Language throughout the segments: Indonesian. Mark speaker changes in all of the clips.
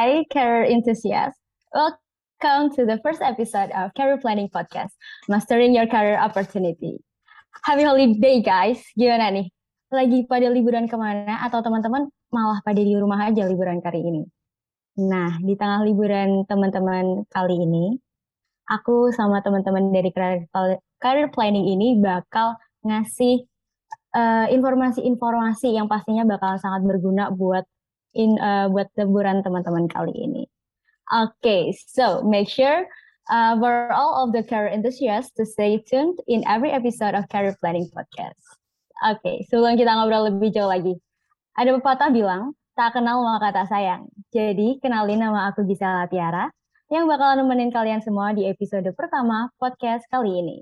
Speaker 1: Hai career enthusiast. Welcome to the first episode of Career Planning Podcast, Mastering Your Career Opportunity. Happy holiday guys, gimana nih? Lagi pada liburan ke mana atau teman-teman malah pada di rumah aja liburan kali ini? Nah, di tengah liburan teman-teman kali ini, aku sama teman-teman dari career, planning ini bakal ngasih uh, informasi-informasi uh, yang pastinya bakal sangat berguna buat in uh, buat liburan teman-teman kali ini. Oke, okay, so make sure uh, for all of the career enthusiasts to stay tuned in every episode of Career Planning Podcast. Oke, okay, sebelum kita ngobrol lebih jauh lagi, ada pepatah bilang, tak kenal maka tak sayang. Jadi, kenalin nama aku Gisela Tiara, yang bakalan nemenin kalian semua di episode pertama podcast kali ini.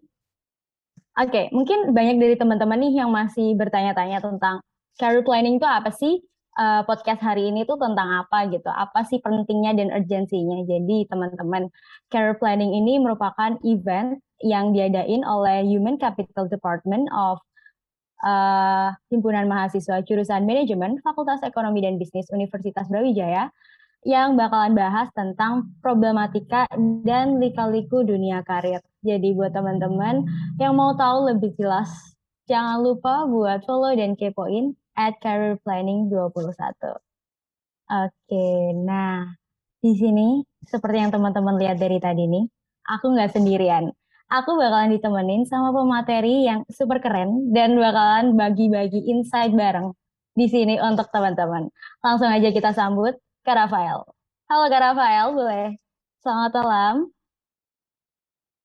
Speaker 1: Oke, okay, mungkin banyak dari teman-teman nih yang masih bertanya-tanya tentang career planning itu apa sih? Uh, podcast hari ini tuh tentang apa gitu. Apa sih pentingnya dan urgensinya. Jadi teman-teman, career planning ini merupakan event yang diadain oleh Human Capital Department of uh, Himpunan Mahasiswa Jurusan Manajemen Fakultas Ekonomi dan Bisnis Universitas Brawijaya yang bakalan bahas tentang problematika dan lika-liku dunia karir. Jadi buat teman-teman yang mau tahu lebih jelas, jangan lupa buat follow dan kepoin at Career Planning 21. Oke, nah di sini seperti yang teman-teman lihat dari tadi nih, aku nggak sendirian. Aku bakalan ditemenin sama pemateri yang super keren dan bakalan bagi-bagi insight bareng di sini untuk teman-teman. Langsung aja kita sambut Kak Rafael. Halo Kak Rafael, boleh? Selamat malam.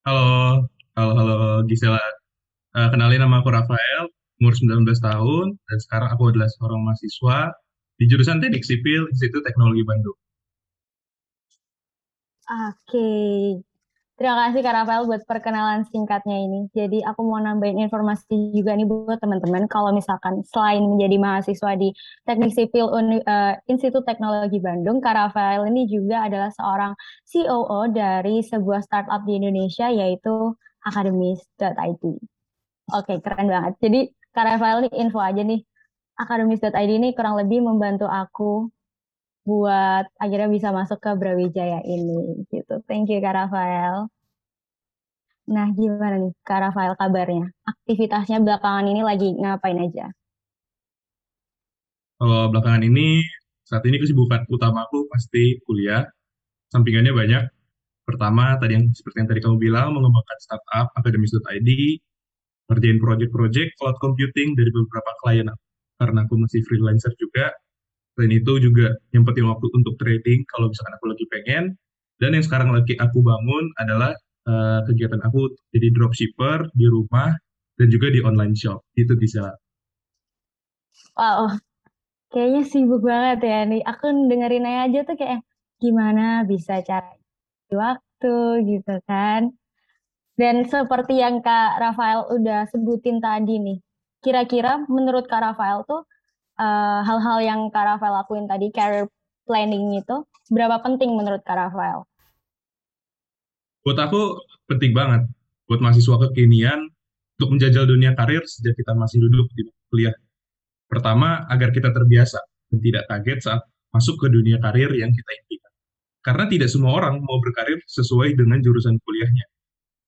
Speaker 2: Halo, halo, halo Gisela. Uh, kenalin nama aku Rafael, umur 19 tahun, dan sekarang aku adalah seorang mahasiswa di jurusan Teknik Sipil Institut Teknologi Bandung.
Speaker 1: Oke, terima kasih Kak Rafael buat perkenalan singkatnya ini. Jadi aku mau nambahin informasi juga nih buat teman-teman, kalau misalkan selain menjadi mahasiswa di Teknik Sipil Uni, uh, Institut Teknologi Bandung, Kak Rafael ini juga adalah seorang COO dari sebuah startup di Indonesia yaitu akademis.id. Oke, keren banget. Jadi Kak Rafael info aja nih. Akademis.id ini kurang lebih membantu aku buat akhirnya bisa masuk ke Brawijaya ini gitu. Thank you Kak Rafael. Nah, gimana nih Kak Rafael kabarnya? Aktivitasnya belakangan ini lagi ngapain aja?
Speaker 2: Kalau belakangan ini, saat ini kesibukan utama aku pasti kuliah. Sampingannya banyak. Pertama, tadi yang seperti yang tadi kamu bilang, mengembangkan startup akademis.id, ngerjain project-project cloud computing dari beberapa klien karena aku masih freelancer juga. Dan itu juga penting waktu untuk trading kalau misalkan aku lagi pengen. Dan yang sekarang lagi aku bangun adalah uh, kegiatan aku jadi dropshipper di rumah dan juga di online shop. Itu bisa.
Speaker 1: Wow, kayaknya sibuk banget ya nih. Aku dengerin aja tuh kayak gimana bisa cara waktu gitu kan. Dan seperti yang Kak Rafael udah sebutin tadi nih, kira-kira menurut Kak Rafael tuh uh, hal-hal yang Kak Rafael lakuin tadi, career planning itu, seberapa penting menurut Kak Rafael?
Speaker 2: Buat aku penting banget. Buat mahasiswa kekinian, untuk menjajal dunia karir sejak kita masih duduk di kuliah. Pertama, agar kita terbiasa dan tidak kaget saat masuk ke dunia karir yang kita impikan. Karena tidak semua orang mau berkarir sesuai dengan jurusan kuliahnya.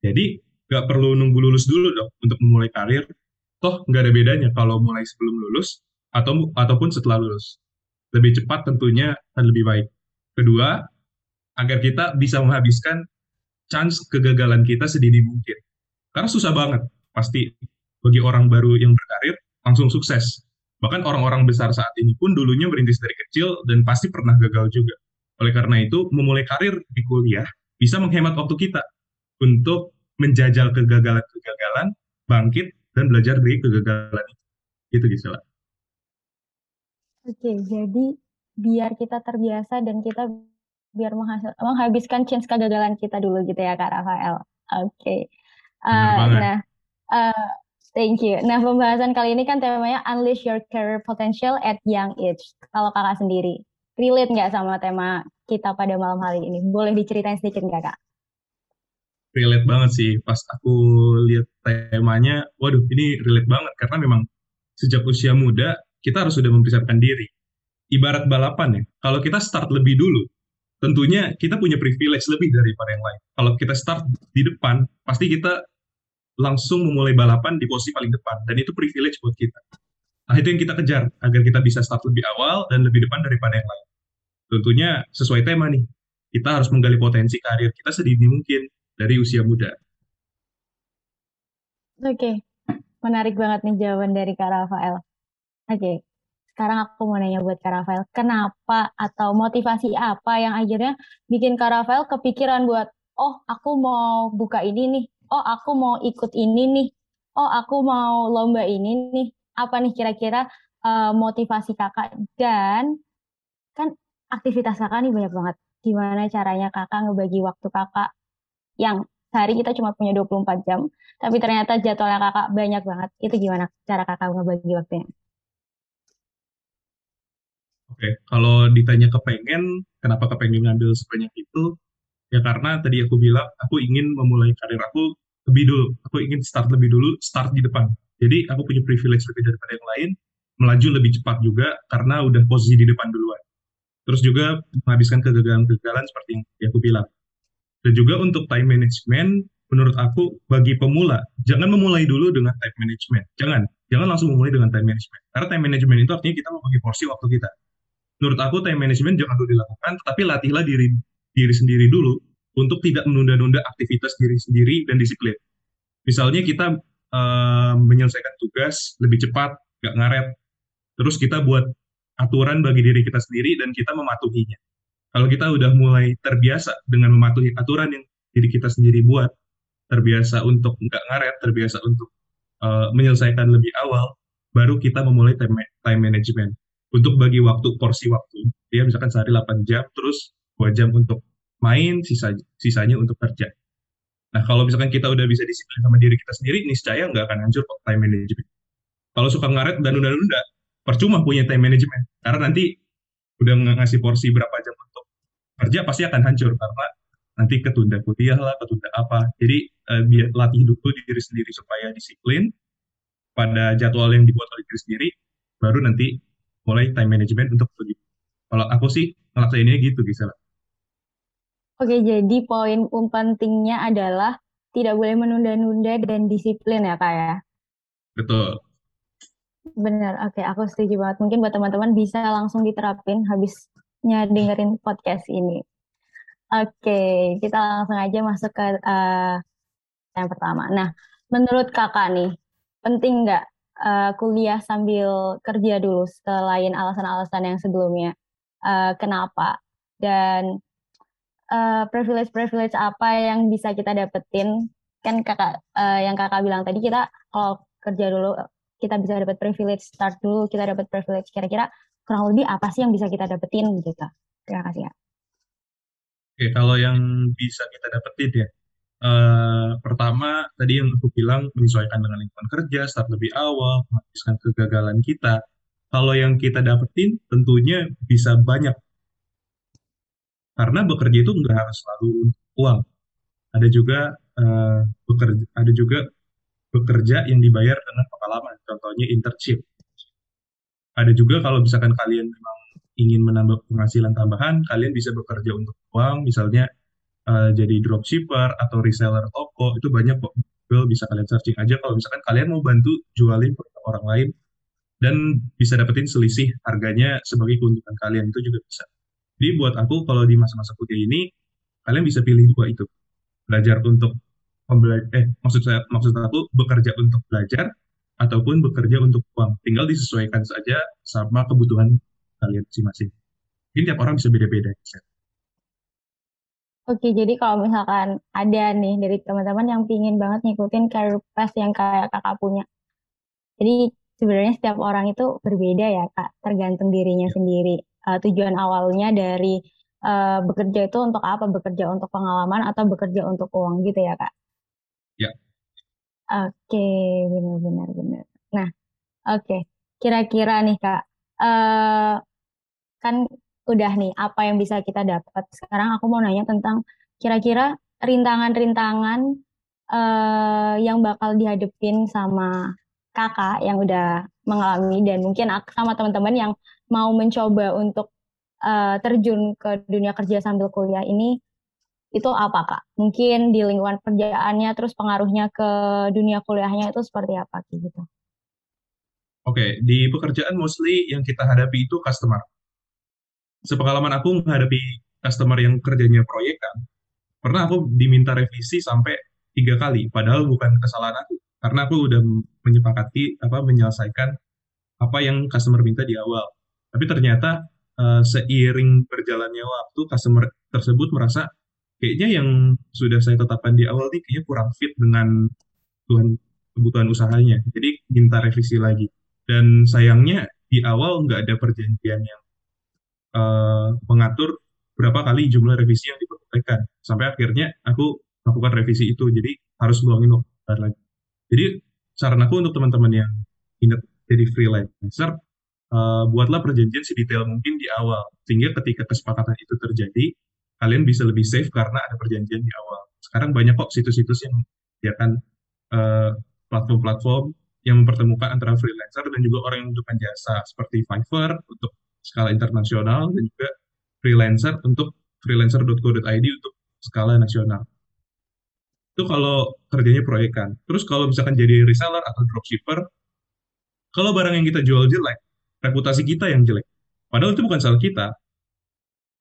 Speaker 2: Jadi nggak perlu nunggu lulus dulu dong untuk memulai karir. Toh nggak ada bedanya kalau mulai sebelum lulus atau ataupun setelah lulus. Lebih cepat tentunya dan lebih baik. Kedua, agar kita bisa menghabiskan chance kegagalan kita sedini mungkin. Karena susah banget pasti bagi orang baru yang berkarir langsung sukses. Bahkan orang-orang besar saat ini pun dulunya merintis dari kecil dan pasti pernah gagal juga. Oleh karena itu, memulai karir di kuliah bisa menghemat waktu kita untuk menjajal kegagalan-kegagalan, bangkit, dan belajar dari kegagalan itu. Gitu, Gisela.
Speaker 1: Oke, jadi biar kita terbiasa dan kita biar menghasil, menghabiskan chance kegagalan kita dulu gitu ya Kak Rafael. Oke. Uh, nah, uh, thank you. Nah, pembahasan kali ini kan temanya Unleash Your Career Potential at Young Age. Kalau kakak sendiri, relate nggak sama tema kita pada malam hari ini? Boleh diceritain sedikit nggak kak?
Speaker 2: Relate banget sih pas aku lihat temanya. Waduh, ini relate banget karena memang sejak usia muda kita harus sudah mempersiapkan diri. Ibarat balapan ya, kalau kita start lebih dulu, tentunya kita punya privilege lebih daripada yang lain. Kalau kita start di depan, pasti kita langsung memulai balapan di posisi paling depan, dan itu privilege buat kita. Nah, itu yang kita kejar, agar kita bisa start lebih awal dan lebih depan daripada yang lain. Tentunya sesuai tema nih, kita harus menggali potensi karir kita sedini mungkin dari usia muda.
Speaker 1: Oke, menarik banget nih jawaban dari Kak Rafael. Oke, sekarang aku mau nanya buat Kak Rafael, kenapa atau motivasi apa yang akhirnya bikin Kak Rafael kepikiran buat, oh aku mau buka ini nih, oh aku mau ikut ini nih, oh aku mau lomba ini nih, apa nih kira-kira uh, motivasi kakak dan kan aktivitas kakak nih banyak banget. Gimana caranya kakak ngebagi waktu kakak yang sehari kita cuma punya 24 jam, tapi ternyata jadwalnya kakak banyak banget. Itu gimana cara kakak ngebagi waktunya?
Speaker 2: Oke, kalau ditanya kepengen, kenapa kepengen ngambil sebanyak itu? Ya karena tadi aku bilang, aku ingin memulai karir aku lebih dulu. Aku ingin start lebih dulu, start di depan. Jadi aku punya privilege lebih daripada yang lain, melaju lebih cepat juga karena udah posisi di depan duluan. Terus juga menghabiskan kegagalan-kegagalan seperti yang aku bilang. Dan juga untuk time management, menurut aku bagi pemula, jangan memulai dulu dengan time management. Jangan, jangan langsung memulai dengan time management. Karena time management itu artinya kita membagi porsi waktu kita. Menurut aku time management jangan dulu dilakukan, tetapi latihlah diri diri sendiri dulu untuk tidak menunda-nunda aktivitas diri sendiri dan disiplin. Misalnya kita uh, menyelesaikan tugas lebih cepat, gak ngaret, terus kita buat aturan bagi diri kita sendiri dan kita mematuhinya. Kalau kita udah mulai terbiasa dengan mematuhi aturan yang diri kita sendiri buat, terbiasa untuk nggak ngaret, terbiasa untuk uh, menyelesaikan lebih awal, baru kita memulai time, time management. Untuk bagi waktu, porsi waktu. Dia misalkan sehari 8 jam, terus 2 jam untuk main, sisa, sisanya untuk kerja. Nah, kalau misalkan kita udah bisa disiplin sama diri kita sendiri, niscaya nggak akan hancur kok time management. Kalau suka ngaret dan nunda-nunda, percuma punya time management. Karena nanti udah ngasih porsi berapa jam kerja pasti akan hancur karena nanti ketunda kuliah lah, ketunda apa. Jadi uh, biar latih dulu diri sendiri supaya disiplin pada jadwal yang dibuat oleh diri sendiri, baru nanti mulai time management untuk pergi. Kalau aku sih ngelaksainya gitu, bisa
Speaker 1: Oke, jadi poin pentingnya adalah tidak boleh menunda-nunda dan disiplin ya, Kak ya?
Speaker 2: Betul.
Speaker 1: Benar, oke, aku setuju banget. Mungkin buat teman-teman bisa langsung diterapin habis dengerin podcast ini. Oke, kita langsung aja masuk ke uh, yang pertama. Nah, menurut kakak nih, penting nggak uh, kuliah sambil kerja dulu selain alasan-alasan yang sebelumnya? Uh, kenapa? Dan privilege-privilege uh, apa yang bisa kita dapetin? Kan kakak, uh, yang kakak bilang tadi kita kalau kerja dulu kita bisa dapat privilege start dulu, kita dapat privilege kira-kira kurang lebih apa sih yang bisa kita dapetin gitu? Terima kasih ya.
Speaker 2: Oke, kalau yang bisa kita dapetin ya, uh, pertama tadi yang aku bilang menyesuaikan dengan lingkungan kerja, start lebih awal, menghabiskan kegagalan kita. Kalau yang kita dapetin tentunya bisa banyak. Karena bekerja itu nggak harus selalu uang. Ada juga uh, bekerja, ada juga bekerja yang dibayar dengan pengalaman. Contohnya internship ada juga kalau misalkan kalian memang ingin menambah penghasilan tambahan, kalian bisa bekerja untuk uang, misalnya uh, jadi dropshipper atau reseller toko, itu banyak kok. Google bisa kalian searching aja kalau misalkan kalian mau bantu jualin ke orang lain dan bisa dapetin selisih harganya sebagai keuntungan kalian itu juga bisa. Jadi buat aku kalau di masa-masa kuliah ini kalian bisa pilih dua itu. Belajar untuk eh maksud saya maksud aku bekerja untuk belajar ataupun bekerja untuk uang. Tinggal disesuaikan saja sama kebutuhan kalian masing-masing. Mungkin tiap orang bisa beda-beda.
Speaker 1: Oke, jadi kalau misalkan ada nih dari teman-teman yang pingin banget ngikutin career path yang kayak kakak punya. Jadi sebenarnya setiap orang itu berbeda ya kak, tergantung dirinya ya. sendiri. Uh, tujuan awalnya dari uh, bekerja itu untuk apa? Bekerja untuk pengalaman atau bekerja untuk uang gitu ya kak? Oke, benar-benar benar. Nah, oke. Kira-kira nih Kak, uh, kan udah nih apa yang bisa kita dapat. Sekarang aku mau nanya tentang kira-kira rintangan-rintangan uh, yang bakal dihadepin sama Kakak yang udah mengalami dan mungkin sama teman-teman yang mau mencoba untuk uh, terjun ke dunia kerja sambil kuliah ini itu apa kak? Mungkin di lingkungan kerjaannya terus pengaruhnya ke dunia kuliahnya itu seperti apa gitu?
Speaker 2: Oke, okay, di pekerjaan mostly yang kita hadapi itu customer. Sepengalaman aku menghadapi customer yang kerjanya proyekan, pernah aku diminta revisi sampai tiga kali, padahal bukan kesalahan aku, karena aku udah menyepakati apa menyelesaikan apa yang customer minta di awal. Tapi ternyata uh, seiring berjalannya waktu, customer tersebut merasa kayaknya yang sudah saya tetapkan di awal nih kayaknya kurang fit dengan Tuhan kebutuhan usahanya. Jadi minta revisi lagi. Dan sayangnya di awal nggak ada perjanjian yang uh, mengatur berapa kali jumlah revisi yang diperbolehkan. Sampai akhirnya aku melakukan revisi itu. Jadi harus luangin waktu lagi. Jadi saran aku untuk teman-teman yang ingat jadi freelancer, uh, buatlah perjanjian sedetail mungkin di awal. Sehingga ketika kesepakatan itu terjadi, kalian bisa lebih safe karena ada perjanjian di awal. Sekarang banyak kok situs-situs yang menyediakan uh, platform-platform yang mempertemukan antara freelancer dan juga orang yang membutuhkan jasa seperti Fiverr untuk skala internasional dan juga freelancer untuk freelancer.co.id untuk skala nasional. Itu kalau kerjanya proyekan. Terus kalau misalkan jadi reseller atau dropshipper, kalau barang yang kita jual jelek, reputasi kita yang jelek. Padahal itu bukan salah kita,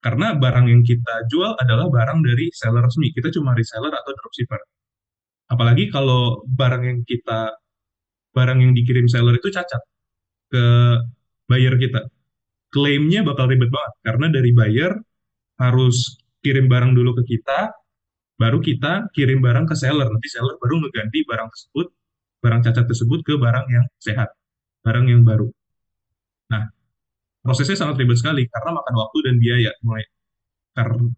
Speaker 2: karena barang yang kita jual adalah barang dari seller resmi. Kita cuma reseller atau dropshipper. Apalagi kalau barang yang kita barang yang dikirim seller itu cacat ke buyer kita. Klaimnya bakal ribet banget karena dari buyer harus kirim barang dulu ke kita, baru kita kirim barang ke seller. Nanti seller baru mengganti barang tersebut, barang cacat tersebut ke barang yang sehat, barang yang baru. Nah, prosesnya sangat ribet sekali karena makan waktu dan biaya. Mulai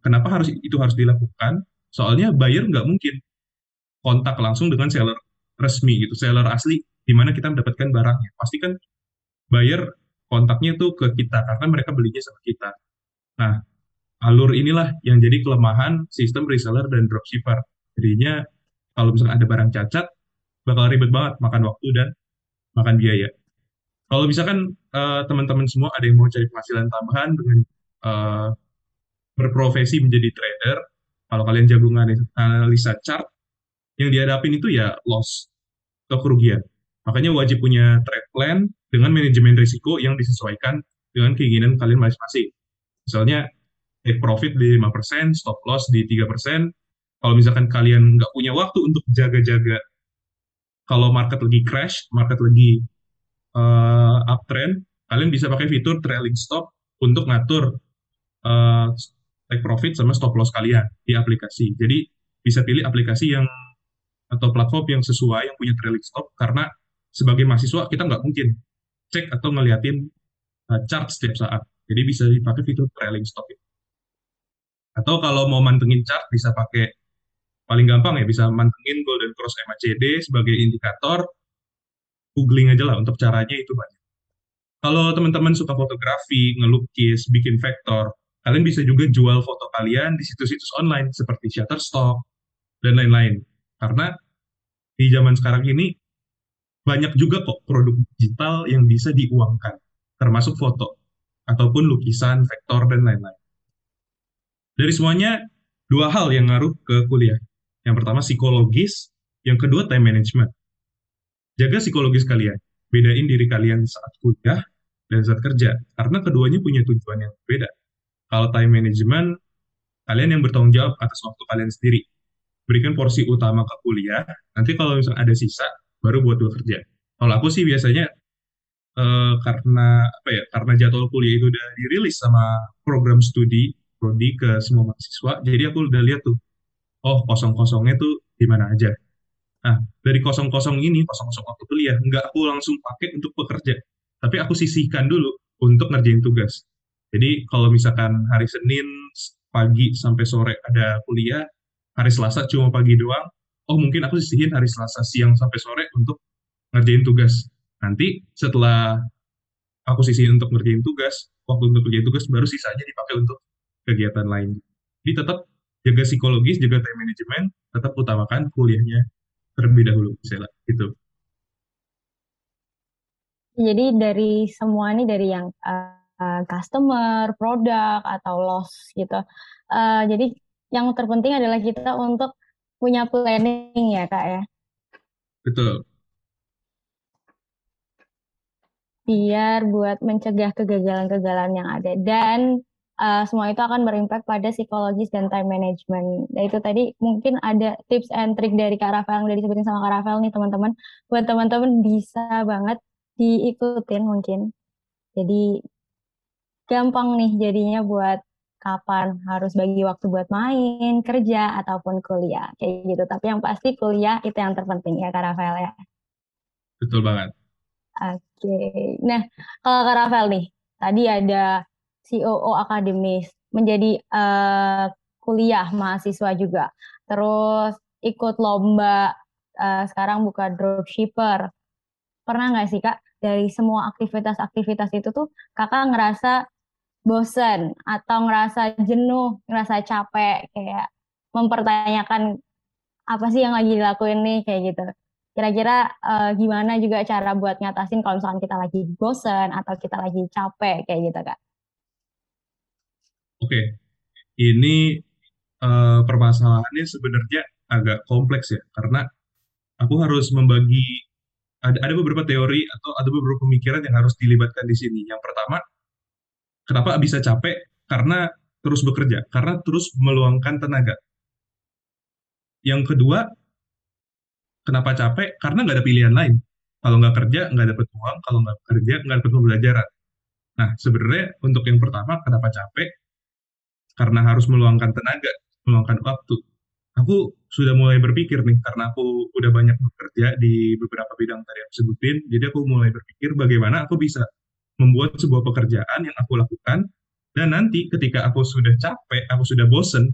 Speaker 2: kenapa harus itu harus dilakukan? Soalnya buyer nggak mungkin kontak langsung dengan seller resmi gitu seller asli di mana kita mendapatkan barangnya. Pasti kan buyer kontaknya itu ke kita karena mereka belinya sama kita. Nah alur inilah yang jadi kelemahan sistem reseller dan dropshipper. Jadinya kalau misalnya ada barang cacat bakal ribet banget makan waktu dan makan biaya kalau misalkan uh, teman-teman semua ada yang mau cari penghasilan tambahan dengan uh, berprofesi menjadi trader, kalau kalian jago analisa chart, yang dihadapin itu ya loss atau kerugian. Makanya wajib punya trade plan dengan manajemen risiko yang disesuaikan dengan keinginan kalian masing-masing. Misalnya, take profit di 5%, stop loss di 3%. Kalau misalkan kalian nggak punya waktu untuk jaga-jaga kalau market lagi crash, market lagi uh, uptrend, kalian bisa pakai fitur trailing stop untuk ngatur uh, take profit sama stop loss kalian di aplikasi. Jadi bisa pilih aplikasi yang atau platform yang sesuai yang punya trailing stop karena sebagai mahasiswa kita nggak mungkin cek atau ngeliatin uh, chart setiap saat. Jadi bisa dipakai fitur trailing stop itu. Atau kalau mau mantengin chart bisa pakai paling gampang ya bisa mantengin golden cross MACD sebagai indikator googling aja lah untuk caranya itu banyak. Kalau teman-teman suka fotografi, ngelukis, bikin vektor, kalian bisa juga jual foto kalian di situs-situs online seperti Shutterstock dan lain-lain. Karena di zaman sekarang ini banyak juga kok produk digital yang bisa diuangkan, termasuk foto ataupun lukisan, vektor dan lain-lain. Dari semuanya dua hal yang ngaruh ke kuliah. Yang pertama psikologis, yang kedua time management jaga psikologis kalian. Bedain diri kalian saat kuliah dan saat kerja. Karena keduanya punya tujuan yang berbeda. Kalau time management, kalian yang bertanggung jawab atas waktu kalian sendiri. Berikan porsi utama ke kuliah, nanti kalau misalnya ada sisa, baru buat bekerja. Kalau aku sih biasanya uh, karena apa ya karena jadwal kuliah itu udah dirilis sama program studi prodi ke semua mahasiswa jadi aku udah lihat tuh oh kosong kosongnya tuh di mana aja Nah, dari kosong-kosong ini, kosong-kosong waktu kuliah, nggak aku langsung pakai untuk bekerja. Tapi aku sisihkan dulu untuk ngerjain tugas. Jadi kalau misalkan hari Senin pagi sampai sore ada kuliah, hari Selasa cuma pagi doang, oh mungkin aku sisihin hari Selasa siang sampai sore untuk ngerjain tugas. Nanti setelah aku sisihin untuk ngerjain tugas, waktu untuk ngerjain tugas baru sisanya dipakai untuk kegiatan lain. Jadi tetap jaga psikologis, jaga time management, tetap utamakan kuliahnya terlebih dahulu misalnya itu
Speaker 1: jadi dari semua ini dari yang uh, customer, produk atau loss gitu. Uh, jadi yang terpenting adalah kita untuk punya planning ya kak ya.
Speaker 2: Betul.
Speaker 1: Biar buat mencegah kegagalan-kegagalan yang ada dan uh, semua itu akan berimpact pada psikologis dan time management. Dan itu tadi mungkin ada tips and trick dari Kak Rafael yang udah disebutin sama Kak Rafael nih teman-teman. Buat teman-teman bisa banget diikutin mungkin. Jadi gampang nih jadinya buat kapan harus bagi waktu buat main, kerja, ataupun kuliah. Kayak gitu. Tapi yang pasti kuliah itu yang terpenting ya Kak Rafael ya.
Speaker 2: Betul banget.
Speaker 1: Oke. Okay. Nah, kalau Kak Rafael nih, tadi ada COO akademis, menjadi uh, kuliah mahasiswa juga. Terus ikut lomba, uh, sekarang buka dropshipper. Pernah nggak sih Kak, dari semua aktivitas-aktivitas itu tuh kakak ngerasa bosen atau ngerasa jenuh, ngerasa capek, kayak mempertanyakan apa sih yang lagi dilakuin nih, kayak gitu. Kira-kira uh, gimana juga cara buat ngatasin kalau misalkan kita lagi bosen atau kita lagi capek, kayak gitu, Kak?
Speaker 2: Oke, ini uh, permasalahannya sebenarnya agak kompleks ya, karena aku harus membagi ada ada beberapa teori atau ada beberapa pemikiran yang harus dilibatkan di sini. Yang pertama, kenapa bisa capek? Karena terus bekerja, karena terus meluangkan tenaga. Yang kedua, kenapa capek? Karena nggak ada pilihan lain. Kalau nggak kerja, nggak dapat uang. Kalau nggak kerja, nggak dapat pembelajaran. Nah, sebenarnya untuk yang pertama, kenapa capek? Karena harus meluangkan tenaga, meluangkan waktu. Aku sudah mulai berpikir nih, karena aku udah banyak bekerja di beberapa bidang tadi yang sebutin, jadi aku mulai berpikir bagaimana aku bisa membuat sebuah pekerjaan yang aku lakukan, dan nanti ketika aku sudah capek, aku sudah bosen,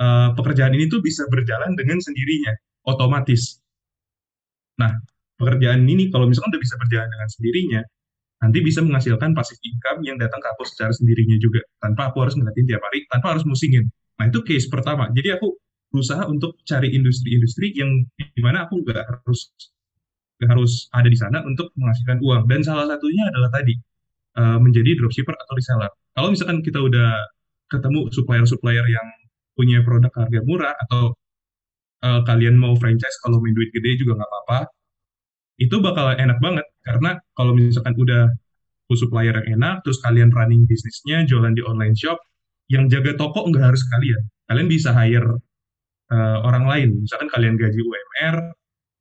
Speaker 2: uh, pekerjaan ini tuh bisa berjalan dengan sendirinya, otomatis. Nah, pekerjaan ini kalau misalkan udah bisa berjalan dengan sendirinya, nanti bisa menghasilkan passive income yang datang ke aku secara sendirinya juga tanpa aku harus ngeliatin tiap hari tanpa harus musingin. Nah itu case pertama. Jadi aku berusaha untuk cari industri-industri yang di mana aku nggak harus nggak harus ada di sana untuk menghasilkan uang. Dan salah satunya adalah tadi uh, menjadi dropshipper atau reseller. Kalau misalkan kita udah ketemu supplier-supplier yang punya produk harga murah atau uh, kalian mau franchise kalau main duit gede juga nggak apa-apa itu bakal enak banget karena kalau misalkan udah full supplier yang enak, terus kalian running bisnisnya, jualan di online shop, yang jaga toko nggak harus kalian. Kalian bisa hire uh, orang lain. Misalkan kalian gaji UMR,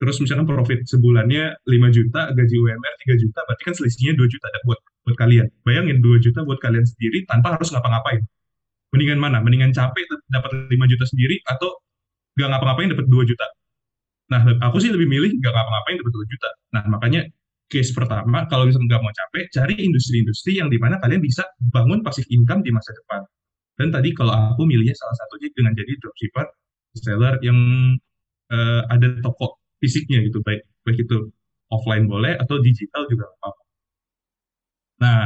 Speaker 2: terus misalkan profit sebulannya 5 juta, gaji UMR 3 juta, berarti kan selisihnya 2 juta buat buat kalian. Bayangin 2 juta buat kalian sendiri tanpa harus ngapa-ngapain. Mendingan mana? Mendingan capek dapat 5 juta sendiri atau nggak ngapa-ngapain dapat 2 juta. Nah, aku sih lebih milih nggak ngapa-ngapain dapat 2 juta. Nah, makanya case pertama, kalau misalnya nggak mau capek, cari industri-industri yang di mana kalian bisa bangun passive income di masa depan. Dan tadi kalau aku milihnya salah satunya dengan jadi dropshipper, seller yang uh, ada toko fisiknya gitu, baik baik itu offline boleh atau digital juga apa-apa. Nah,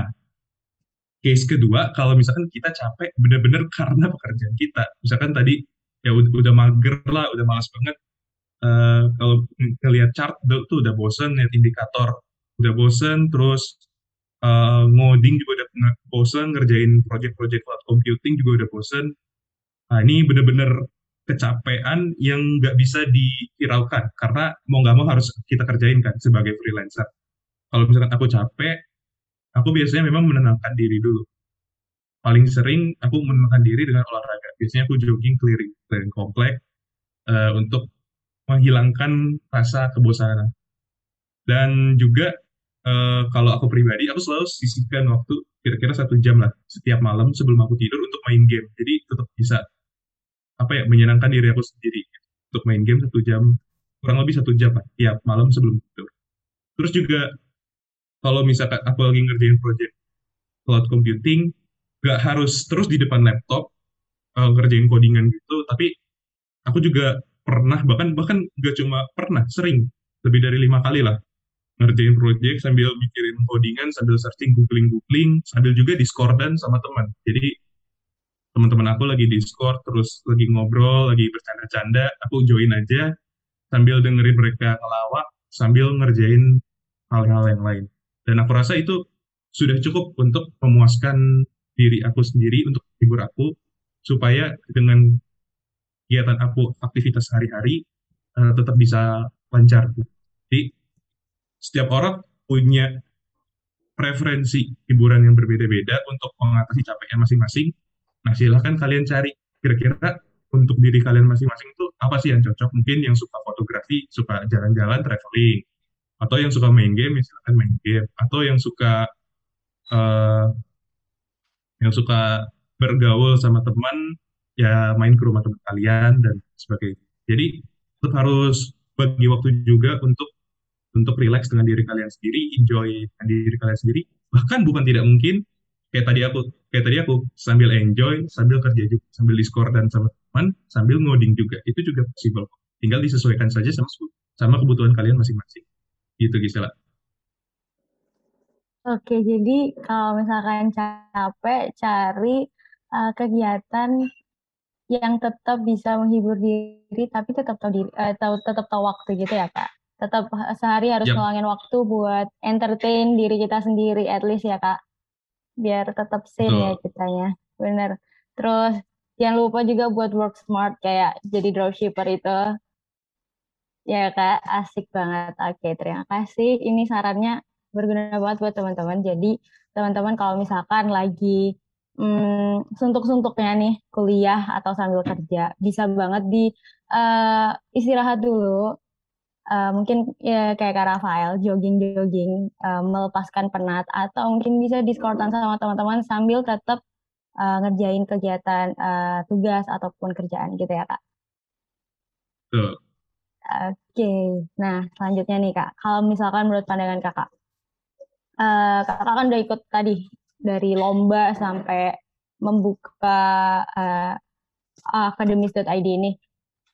Speaker 2: case kedua, kalau misalkan kita capek benar-benar karena pekerjaan kita, misalkan tadi ya udah, udah mager lah, udah malas banget, uh, kalau ngelihat chart tuh udah bosen lihat indikator. Udah bosen terus uh, ngoding juga udah bosen ngerjain project-project cloud computing juga udah bosen. Nah ini bener-bener kecapean yang nggak bisa diviralkan karena mau nggak mau harus kita kerjain kan sebagai freelancer. Kalau misalkan aku capek aku biasanya memang menenangkan diri dulu. Paling sering aku menenangkan diri dengan olahraga. Biasanya aku jogging keliling keliling komplek uh, untuk menghilangkan rasa kebosanan. Dan juga uh, kalau aku pribadi, aku selalu sisihkan waktu kira-kira satu jam lah setiap malam sebelum aku tidur untuk main game. Jadi tetap bisa apa ya menyenangkan diri aku sendiri untuk main game satu jam kurang lebih satu jam lah tiap malam sebelum tidur. Terus juga kalau misalkan aku lagi ngerjain project cloud computing, gak harus terus di depan laptop uh, ngerjain codingan gitu, tapi aku juga pernah bahkan bahkan gak cuma pernah sering. Lebih dari lima kali lah ngerjain project sambil mikirin codingan sambil searching googling googling sambil juga discordan sama teman. Jadi teman-teman aku lagi discord terus lagi ngobrol lagi bercanda-canda aku join aja sambil dengerin mereka ngelawak sambil ngerjain hal-hal yang lain. Dan aku rasa itu sudah cukup untuk memuaskan diri aku sendiri untuk hibur aku supaya dengan kegiatan aku aktivitas sehari-hari uh, tetap bisa lancar. Jadi setiap orang punya preferensi hiburan yang berbeda-beda untuk mengatasi capeknya masing-masing. Nah, silahkan kalian cari kira-kira untuk diri kalian masing-masing itu apa sih yang cocok? Mungkin yang suka fotografi, suka jalan-jalan, traveling, atau yang suka main game, ya silahkan main game, atau yang suka uh, yang suka bergaul sama teman, ya main ke rumah teman kalian dan sebagainya. Jadi tetap harus bagi waktu juga untuk untuk relax dengan diri kalian sendiri, enjoy dengan diri kalian sendiri. Bahkan bukan tidak mungkin kayak tadi aku kayak tadi aku sambil enjoy, sambil kerja juga, sambil discord dan sama teman, sambil ngoding juga. Itu juga possible. Tinggal disesuaikan saja sama sama kebutuhan kalian masing-masing. Gitu Gisela.
Speaker 1: Oke, jadi kalau misalkan capek, cari uh, kegiatan yang tetap bisa menghibur diri, tapi tetap tahu diri, uh, tahu tetap tahu waktu gitu ya kak? Tetap sehari harus yep. ngeluangin waktu buat entertain diri kita sendiri at least ya kak? Biar tetap sane ya kitanya bener. Terus jangan lupa juga buat work smart kayak jadi dropshipper itu. Ya kak? Asik banget. Oke terima kasih. Ini sarannya berguna banget buat teman-teman. Jadi teman-teman kalau misalkan lagi hmm, suntuk-suntuknya nih kuliah atau sambil kerja bisa banget di uh, istirahat dulu uh, mungkin ya kayak Kak Rafael jogging-jogging uh, melepaskan penat atau mungkin bisa diskortan sama teman-teman sambil tetap uh, ngerjain kegiatan uh, tugas ataupun kerjaan gitu ya Kak. Oke, okay. nah selanjutnya nih Kak, kalau misalkan menurut pandangan Kakak, uh, Kakak kan udah ikut tadi dari lomba sampai membuka uh, akademis.id ini.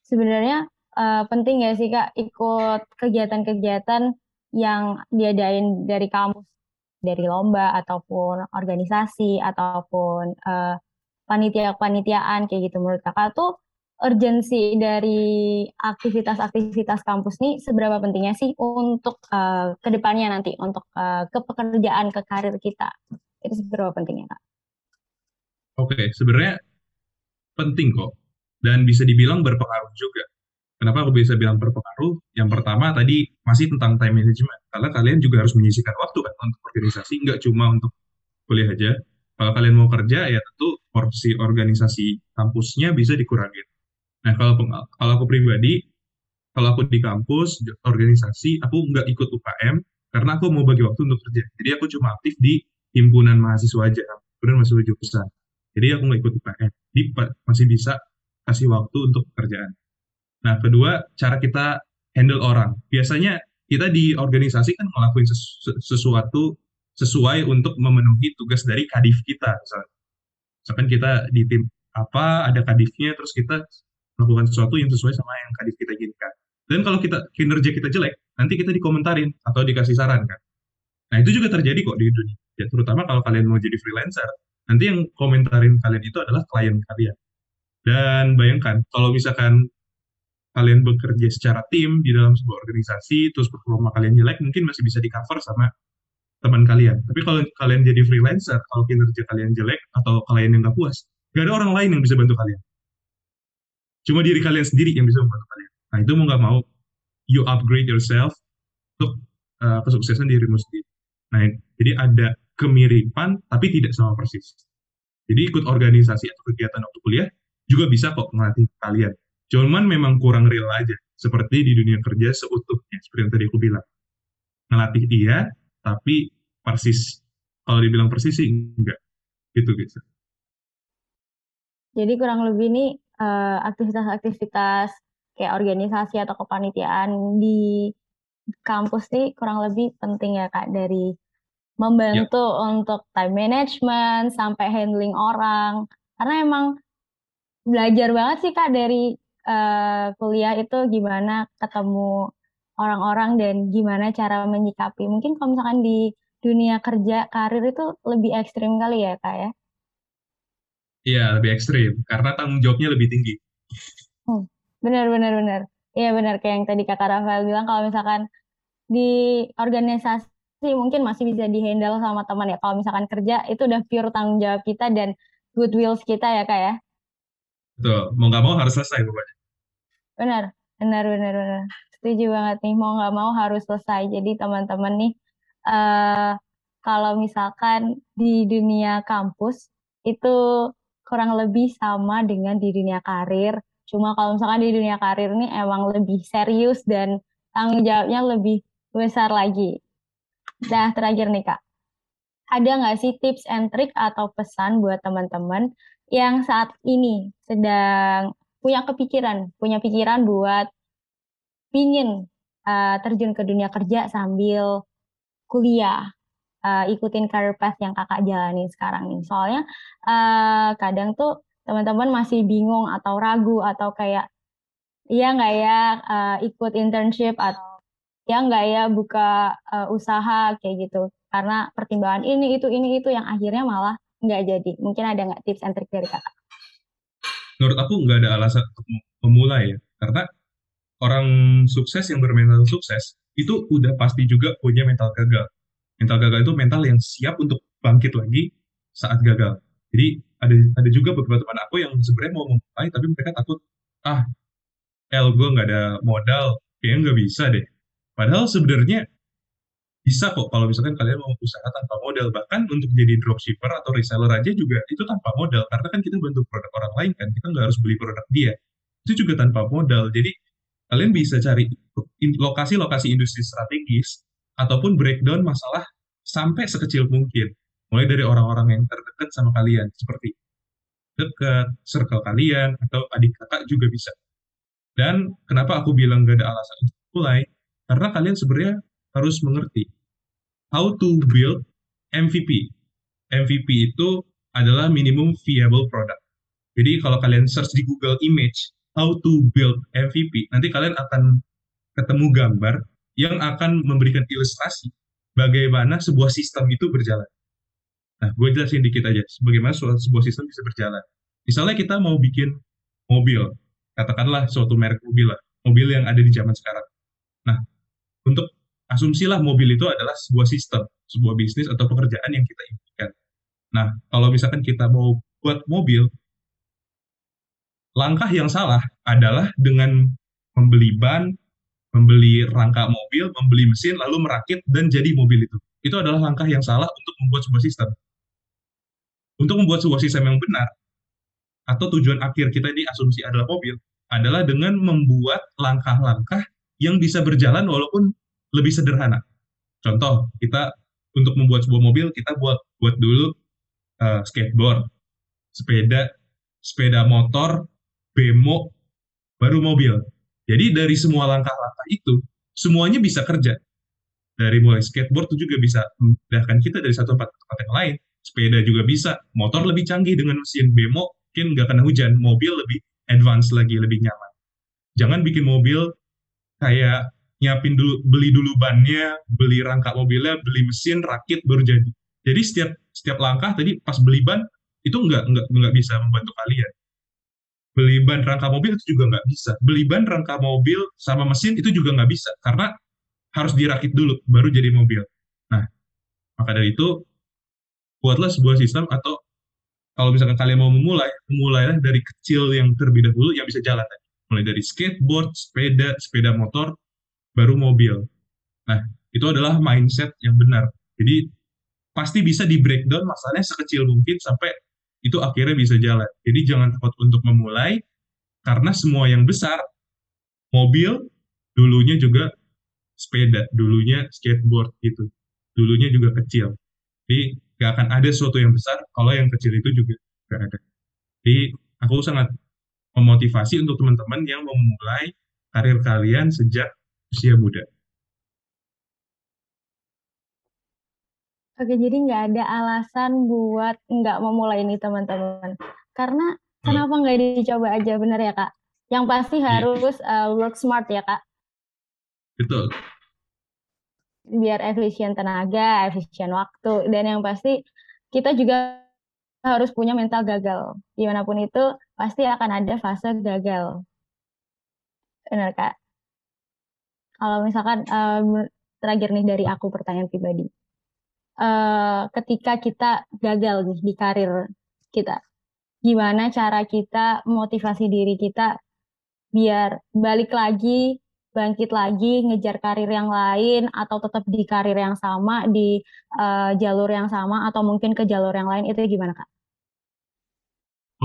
Speaker 1: Sebenarnya uh, penting ya sih Kak ikut kegiatan-kegiatan yang diadain dari kampus, dari lomba ataupun organisasi ataupun uh, panitia-panitiaan kayak gitu. Menurut Kakak tuh urgensi dari aktivitas-aktivitas kampus nih seberapa pentingnya sih untuk uh, ke depannya nanti untuk uh, ke pekerjaan ke karir kita itu seberapa pentingnya kak?
Speaker 2: Oke, sebenarnya penting kok dan bisa dibilang berpengaruh juga. Kenapa aku bisa bilang berpengaruh? Yang pertama tadi masih tentang time management. Karena kalian juga harus menyisihkan waktu kan untuk organisasi, nggak cuma untuk kuliah aja. Kalau kalian mau kerja, ya tentu porsi organisasi kampusnya bisa dikurangi. Nah, kalau kalau aku pribadi, kalau aku di kampus, organisasi, aku nggak ikut UKM, karena aku mau bagi waktu untuk kerja. Jadi aku cuma aktif di himpunan mahasiswa aja, himpunan mahasiswa jurusan. Jadi aku nggak ikut UKM. Jadi masih bisa kasih waktu untuk pekerjaan. Nah, kedua, cara kita handle orang. Biasanya kita di organisasi kan ngelakuin sesu sesuatu sesuai untuk memenuhi tugas dari kadif kita. Misalkan, misalkan kita di tim apa, ada kadifnya, terus kita melakukan sesuatu yang sesuai sama yang kadif kita inginkan. Dan kalau kita kinerja kita jelek, nanti kita dikomentarin atau dikasih saran kan. Nah, itu juga terjadi kok di dunia. Ya, terutama kalau kalian mau jadi freelancer, nanti yang komentarin kalian itu adalah klien kalian. Dan bayangkan, kalau misalkan kalian bekerja secara tim di dalam sebuah organisasi, terus performa kalian jelek, mungkin masih bisa di cover sama teman kalian. Tapi kalau kalian jadi freelancer, kalau kinerja kalian jelek atau kalian yang nggak puas, nggak ada orang lain yang bisa bantu kalian. Cuma diri kalian sendiri yang bisa membantu kalian. Nah itu mau nggak mau, you upgrade yourself untuk uh, kesuksesan dirimu sendiri. Nah jadi ada kemiripan tapi tidak sama persis. Jadi ikut organisasi atau kegiatan waktu kuliah juga bisa kok melatih kalian Cuman memang kurang real aja, seperti di dunia kerja seutuhnya, seperti yang tadi aku bilang. Ngelatih dia, tapi persis. Kalau dibilang persis sih enggak. Gitu, gitu.
Speaker 1: Jadi kurang lebih nih uh, aktivitas-aktivitas kayak organisasi atau kepanitiaan di kampus nih kurang lebih penting ya Kak dari membantu ya. untuk time management sampai handling orang. Karena emang belajar banget sih Kak dari uh, kuliah itu gimana ketemu orang-orang dan gimana cara menyikapi. Mungkin kalau misalkan di dunia kerja karir itu lebih ekstrim kali ya kak ya?
Speaker 2: Iya lebih ekstrim karena tanggung jawabnya lebih tinggi.
Speaker 1: Hmm, benar benar benar. Iya benar kayak yang tadi kata Rafael bilang kalau misalkan di organisasi sih mungkin masih bisa dihandle sama teman ya. Kalau misalkan kerja itu udah pure tanggung jawab kita dan goodwill kita ya kak ya.
Speaker 2: Betul, mau nggak mau harus selesai pokoknya.
Speaker 1: Benar, benar, benar, benar. Setuju banget nih, mau nggak mau harus selesai. Jadi teman-teman nih, uh, kalau misalkan di dunia kampus itu kurang lebih sama dengan di dunia karir. Cuma kalau misalkan di dunia karir ini emang lebih serius dan tanggung jawabnya lebih besar lagi. Nah, terakhir nih Kak, ada nggak sih tips and trick atau pesan buat teman-teman yang saat ini sedang punya kepikiran, punya pikiran buat pingin uh, terjun ke dunia kerja sambil kuliah, uh, ikutin career path yang kakak jalani sekarang nih. Soalnya uh, kadang tuh teman-teman masih bingung atau ragu atau kayak iya nggak ya uh, ikut internship atau ya nggak ya buka uh, usaha kayak gitu. Karena pertimbangan ini itu ini itu yang akhirnya malah nggak jadi. Mungkin ada nggak tips and trick dari kakak?
Speaker 2: Menurut aku nggak ada alasan untuk memulai ya. Karena orang sukses yang bermental sukses itu udah pasti juga punya mental gagal. Mental gagal itu mental yang siap untuk bangkit lagi saat gagal. Jadi ada ada juga beberapa teman aku yang sebenarnya mau memulai tapi mereka takut ah el gue nggak ada modal kayaknya nggak bisa deh Padahal sebenarnya bisa kok kalau misalkan kalian mau usaha tanpa modal. Bahkan untuk jadi dropshipper atau reseller aja juga itu tanpa modal. Karena kan kita bantu produk orang lain kan, kita nggak harus beli produk dia. Itu juga tanpa modal. Jadi kalian bisa cari lokasi-lokasi industri strategis ataupun breakdown masalah sampai sekecil mungkin. Mulai dari orang-orang yang terdekat sama kalian, seperti dekat, circle kalian, atau adik kakak juga bisa. Dan kenapa aku bilang gak ada alasan untuk mulai, karena kalian sebenarnya harus mengerti how to build MVP. MVP itu adalah minimum viable product. Jadi kalau kalian search di Google Image how to build MVP, nanti kalian akan ketemu gambar yang akan memberikan ilustrasi bagaimana sebuah sistem itu berjalan. Nah, gue jelasin dikit aja, bagaimana sebuah sistem bisa berjalan. Misalnya kita mau bikin mobil, katakanlah suatu merek mobil lah, mobil yang ada di zaman sekarang. Nah, untuk asumsilah mobil itu adalah sebuah sistem, sebuah bisnis atau pekerjaan yang kita impikan. Nah, kalau misalkan kita mau buat mobil, langkah yang salah adalah dengan membeli ban, membeli rangka mobil, membeli mesin, lalu merakit dan jadi mobil itu. Itu adalah langkah yang salah untuk membuat sebuah sistem. Untuk membuat sebuah sistem yang benar, atau tujuan akhir kita ini asumsi adalah mobil, adalah dengan membuat langkah-langkah yang bisa berjalan walaupun lebih sederhana. Contoh, kita untuk membuat sebuah mobil kita buat buat dulu uh, skateboard, sepeda, sepeda motor, bemo, baru mobil. Jadi dari semua langkah-langkah itu semuanya bisa kerja. Dari mulai skateboard itu juga bisa memudahkan kita dari satu tempat ke tempat yang lain. Sepeda juga bisa, motor lebih canggih dengan mesin bemo, mungkin nggak kena hujan, mobil lebih advance lagi, lebih nyaman. Jangan bikin mobil kayak nyiapin dulu beli dulu bannya, beli rangka mobilnya, beli mesin, rakit baru jadi. Jadi setiap setiap langkah tadi pas beli ban itu nggak nggak nggak bisa membantu kalian. Beli ban rangka mobil itu juga nggak bisa. Beli ban rangka mobil sama mesin itu juga nggak bisa karena harus dirakit dulu baru jadi mobil. Nah, maka dari itu buatlah sebuah sistem atau kalau misalkan kalian mau memulai, memulailah dari kecil yang terlebih dahulu yang bisa jalan mulai dari skateboard, sepeda, sepeda motor, baru mobil. Nah, itu adalah mindset yang benar. Jadi pasti bisa di breakdown masalahnya sekecil mungkin sampai itu akhirnya bisa jalan. Jadi jangan takut untuk memulai karena semua yang besar mobil dulunya juga sepeda, dulunya skateboard gitu. Dulunya juga kecil. Jadi gak akan ada sesuatu yang besar kalau yang kecil itu juga gak ada. Jadi aku sangat memotivasi untuk teman-teman yang memulai karir kalian sejak usia muda.
Speaker 1: Oke, jadi nggak ada alasan buat nggak memulai ini teman-teman. Karena hmm. kenapa nggak dicoba aja, bener ya kak? Yang pasti iya. harus yeah. uh, work smart ya kak?
Speaker 2: Betul.
Speaker 1: Biar efisien tenaga, efisien waktu, dan yang pasti kita juga harus punya mental gagal. Gimana pun itu pasti akan ada fase gagal. Benar kak? Kalau misalkan um, terakhir nih dari aku pertanyaan pribadi. Uh, ketika kita gagal nih di karir kita, gimana cara kita motivasi diri kita biar balik lagi, bangkit lagi, ngejar karir yang lain, atau tetap di karir yang sama, di uh, jalur yang sama, atau mungkin ke jalur yang lain, itu gimana Kak?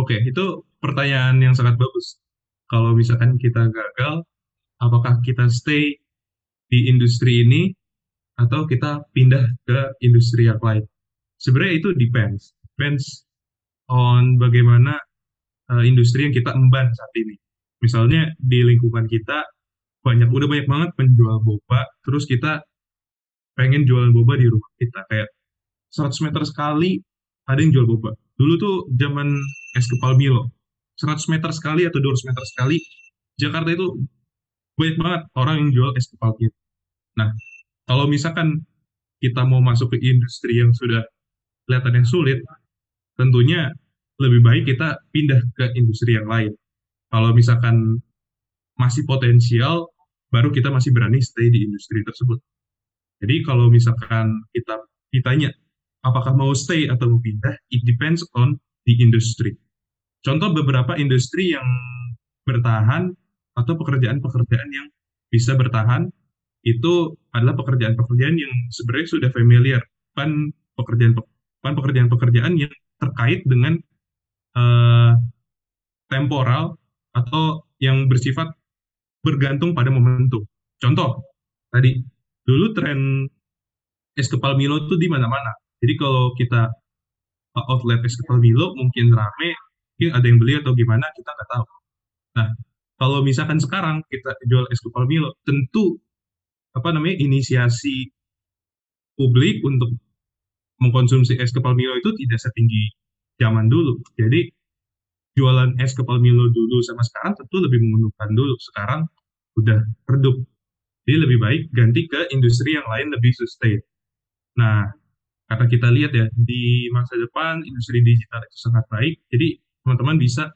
Speaker 2: Oke, itu pertanyaan yang sangat bagus. Kalau misalkan kita gagal, apakah kita stay di industri ini atau kita pindah ke industri yang lain? Sebenarnya itu depends, depends on bagaimana uh, industri yang kita emban saat ini. Misalnya di lingkungan kita banyak udah banyak banget penjual boba, terus kita pengen jualan boba di rumah kita kayak 100 meter sekali ada yang jual boba. Dulu tuh zaman es kepal Milo, 100 meter sekali atau 200 meter sekali, Jakarta itu banyak banget orang yang jual es kepal Milo. Nah, kalau misalkan kita mau masuk ke industri yang sudah kelihatan yang sulit, tentunya lebih baik kita pindah ke industri yang lain. Kalau misalkan masih potensial, baru kita masih berani stay di industri tersebut. Jadi kalau misalkan kita ditanya apakah mau stay atau mau pindah, it depends on the industry. Contoh beberapa industri yang bertahan atau pekerjaan-pekerjaan yang bisa bertahan itu adalah pekerjaan-pekerjaan yang sebenarnya sudah familiar kan pekerjaan kan pekerjaan-pekerjaan yang terkait dengan uh, temporal atau yang bersifat bergantung pada momentum. Contoh tadi dulu tren es kepal Milo itu di mana-mana. Jadi kalau kita outlet es kepal Milo mungkin rame, mungkin ada yang beli atau gimana kita nggak tahu. Nah, kalau misalkan sekarang kita jual es kepal Milo, tentu apa namanya inisiasi publik untuk mengkonsumsi es kepal Milo itu tidak setinggi zaman dulu. Jadi jualan es kepal Milo dulu sama sekarang tentu lebih menguntungkan dulu. Sekarang udah redup. Jadi lebih baik ganti ke industri yang lain lebih sustain. Nah, karena kita lihat ya di masa depan industri digital itu sangat baik, jadi teman-teman bisa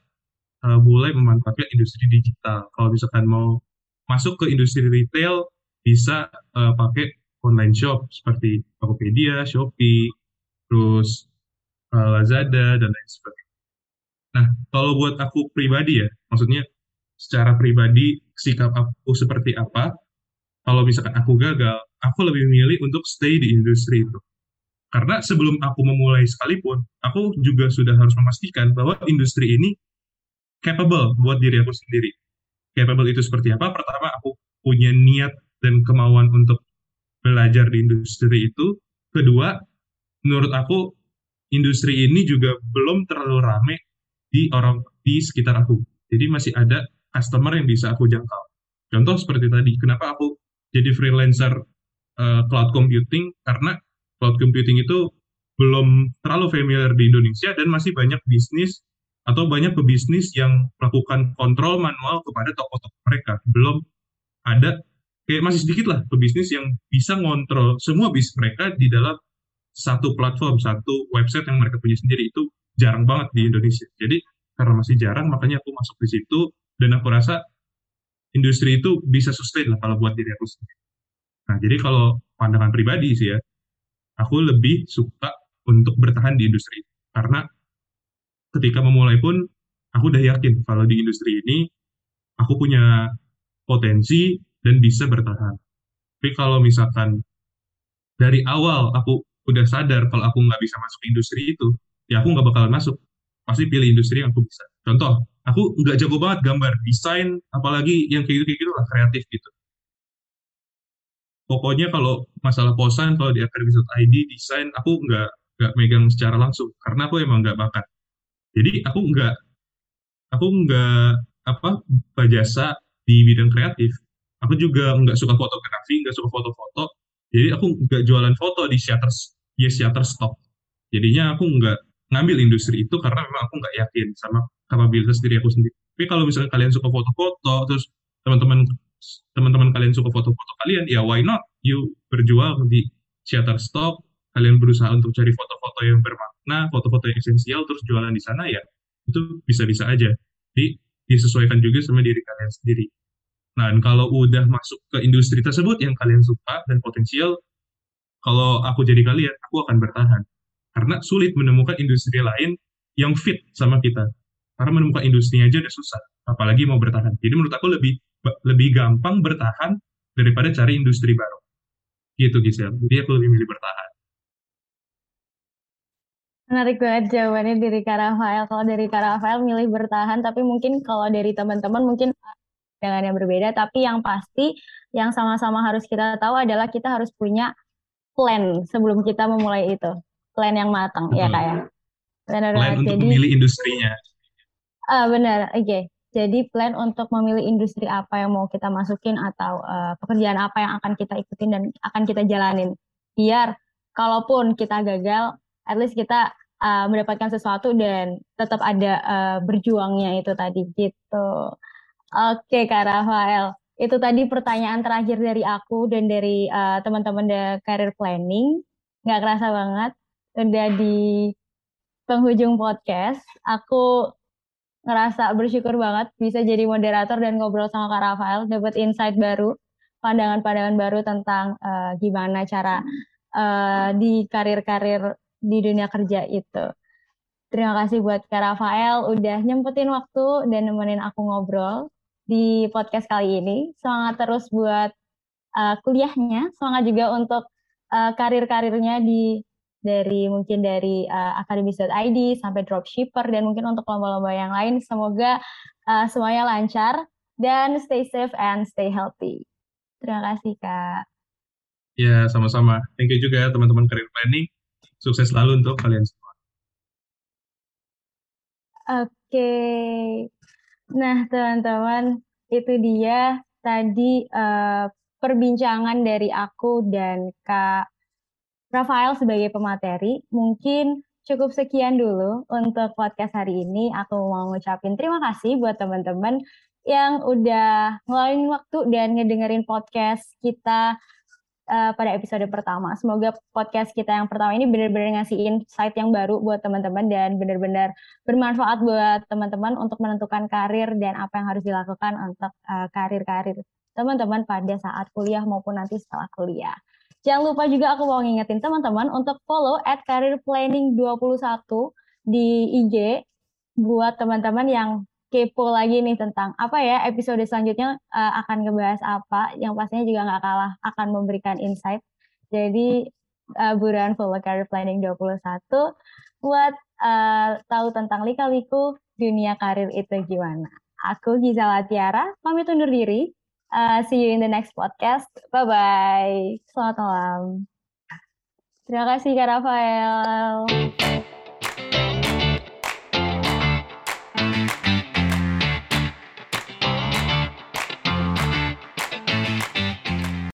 Speaker 2: uh, mulai memanfaatkan industri digital. Kalau misalkan mau masuk ke industri retail, bisa uh, pakai online shop seperti Tokopedia, Shopee, terus uh, Lazada dan lain sebagainya. Nah, kalau buat aku pribadi ya, maksudnya secara pribadi sikap aku seperti apa, kalau misalkan aku gagal, aku lebih memilih untuk stay di industri itu. Karena sebelum aku memulai sekalipun, aku juga sudah harus memastikan bahwa industri ini capable buat diri aku sendiri. Capable itu seperti apa? Pertama, aku punya niat dan kemauan untuk belajar di industri itu. Kedua, menurut aku industri ini juga belum terlalu rame di orang di sekitar aku. Jadi masih ada customer yang bisa aku jangkau. Contoh seperti tadi, kenapa aku jadi freelancer uh, cloud computing? Karena cloud computing itu belum terlalu familiar di Indonesia dan masih banyak bisnis atau banyak pebisnis yang melakukan kontrol manual kepada toko-toko mereka. Belum ada kayak masih sedikit lah pebisnis yang bisa ngontrol semua bisnis mereka di dalam satu platform, satu website yang mereka punya sendiri itu jarang banget di Indonesia. Jadi karena masih jarang makanya aku masuk di situ dan aku rasa industri itu bisa sustain lah kalau buat diri aku sendiri. Nah, jadi kalau pandangan pribadi sih ya, aku lebih suka untuk bertahan di industri karena ketika memulai pun aku udah yakin kalau di industri ini aku punya potensi dan bisa bertahan. Tapi kalau misalkan dari awal aku udah sadar kalau aku nggak bisa masuk industri itu, ya aku nggak bakalan masuk. Pasti pilih industri yang aku bisa. Contoh, aku nggak jago banget gambar, desain, apalagi yang kayak gitu-kayak gitu lah, kreatif gitu pokoknya kalau masalah posan kalau di akademi.id desain aku nggak nggak megang secara langsung. Karena aku emang nggak bakat. Jadi aku nggak aku nggak apa berjasa di bidang kreatif. Aku juga nggak suka fotografi nggak suka foto-foto. Jadi aku nggak jualan foto di shutter ya Shutterstock jadinya aku nggak ngambil industri itu karena memang aku nggak yakin sama kapabilitas diri aku sendiri. Tapi kalau misalnya kalian suka foto-foto terus teman-teman teman-teman kalian suka foto-foto kalian, ya why not? You berjuang di Shutterstock, kalian berusaha untuk cari foto-foto yang bermakna, foto-foto yang esensial, terus jualan di sana ya, itu bisa-bisa aja. Jadi disesuaikan juga sama diri kalian sendiri. Nah, dan kalau udah masuk ke industri tersebut yang kalian suka dan potensial, kalau aku jadi kalian, aku akan bertahan. Karena sulit menemukan industri lain yang fit sama kita. Karena menemukan industrinya aja udah susah, apalagi mau bertahan. Jadi menurut aku lebih lebih gampang bertahan daripada cari industri baru. Gitu Gisel. Jadi aku lebih milih bertahan.
Speaker 1: Menarik banget jawabannya dari Kak Rafael. Kalau dari Kak Rafael milih bertahan, tapi mungkin kalau dari teman-teman mungkin dengan yang berbeda. Tapi yang pasti, yang sama-sama harus kita tahu adalah kita harus punya plan sebelum kita memulai itu. Plan yang matang, ya Kak ya.
Speaker 2: Benar, plan untuk Jadi, memilih industrinya.
Speaker 1: Uh, benar, oke. Okay. Jadi plan untuk memilih industri apa yang mau kita masukin atau uh, pekerjaan apa yang akan kita ikutin dan akan kita jalanin. Biar kalaupun kita gagal, at least kita uh, mendapatkan sesuatu dan tetap ada uh, berjuangnya itu tadi gitu. Oke Kak Rafael, itu tadi pertanyaan terakhir dari aku dan dari uh, teman-teman The Career Planning. Nggak kerasa banget, udah di penghujung podcast. Aku ngerasa bersyukur banget bisa jadi moderator dan ngobrol sama Kak Rafael, dapat insight baru, pandangan-pandangan baru tentang uh, gimana cara uh, di karir-karir di dunia kerja itu. Terima kasih buat Kak Rafael udah nyempetin waktu dan nemenin aku ngobrol di podcast kali ini. Semangat terus buat uh, kuliahnya, semangat juga untuk uh, karir-karirnya di dari mungkin dari uh, akademis.id sampai dropshipper dan mungkin untuk lomba-lomba yang lain. Semoga uh, semuanya lancar dan stay safe and stay healthy. Terima kasih Kak.
Speaker 2: Ya, sama-sama. Thank you juga teman-teman Career Planning. Sukses selalu untuk kalian semua.
Speaker 1: Oke. Nah, teman-teman, itu dia tadi uh, perbincangan dari aku dan Kak Rafael sebagai pemateri. Mungkin cukup sekian dulu untuk podcast hari ini. Aku mau ngucapin terima kasih buat teman-teman yang udah ngeluarin waktu dan ngedengerin podcast kita uh, pada episode pertama. Semoga podcast kita yang pertama ini benar-benar ngasih insight yang baru buat teman-teman dan benar-benar bermanfaat buat teman-teman untuk menentukan karir dan apa yang harus dilakukan untuk uh, karir-karir teman-teman pada saat kuliah maupun nanti setelah kuliah. Jangan lupa juga aku mau ngingetin teman-teman untuk follow at career planning 21 di IG buat teman-teman yang kepo lagi nih tentang apa ya episode selanjutnya uh, akan ngebahas apa yang pastinya juga nggak kalah akan memberikan insight. Jadi uh, buruan follow Career Planning 21 buat uh, tahu tentang lika-liku dunia karir itu gimana. Aku Gizala Tiara, pamit undur diri. Uh, see you in the next podcast. Bye-bye. Selamat malam. Terima kasih Kak Rafael.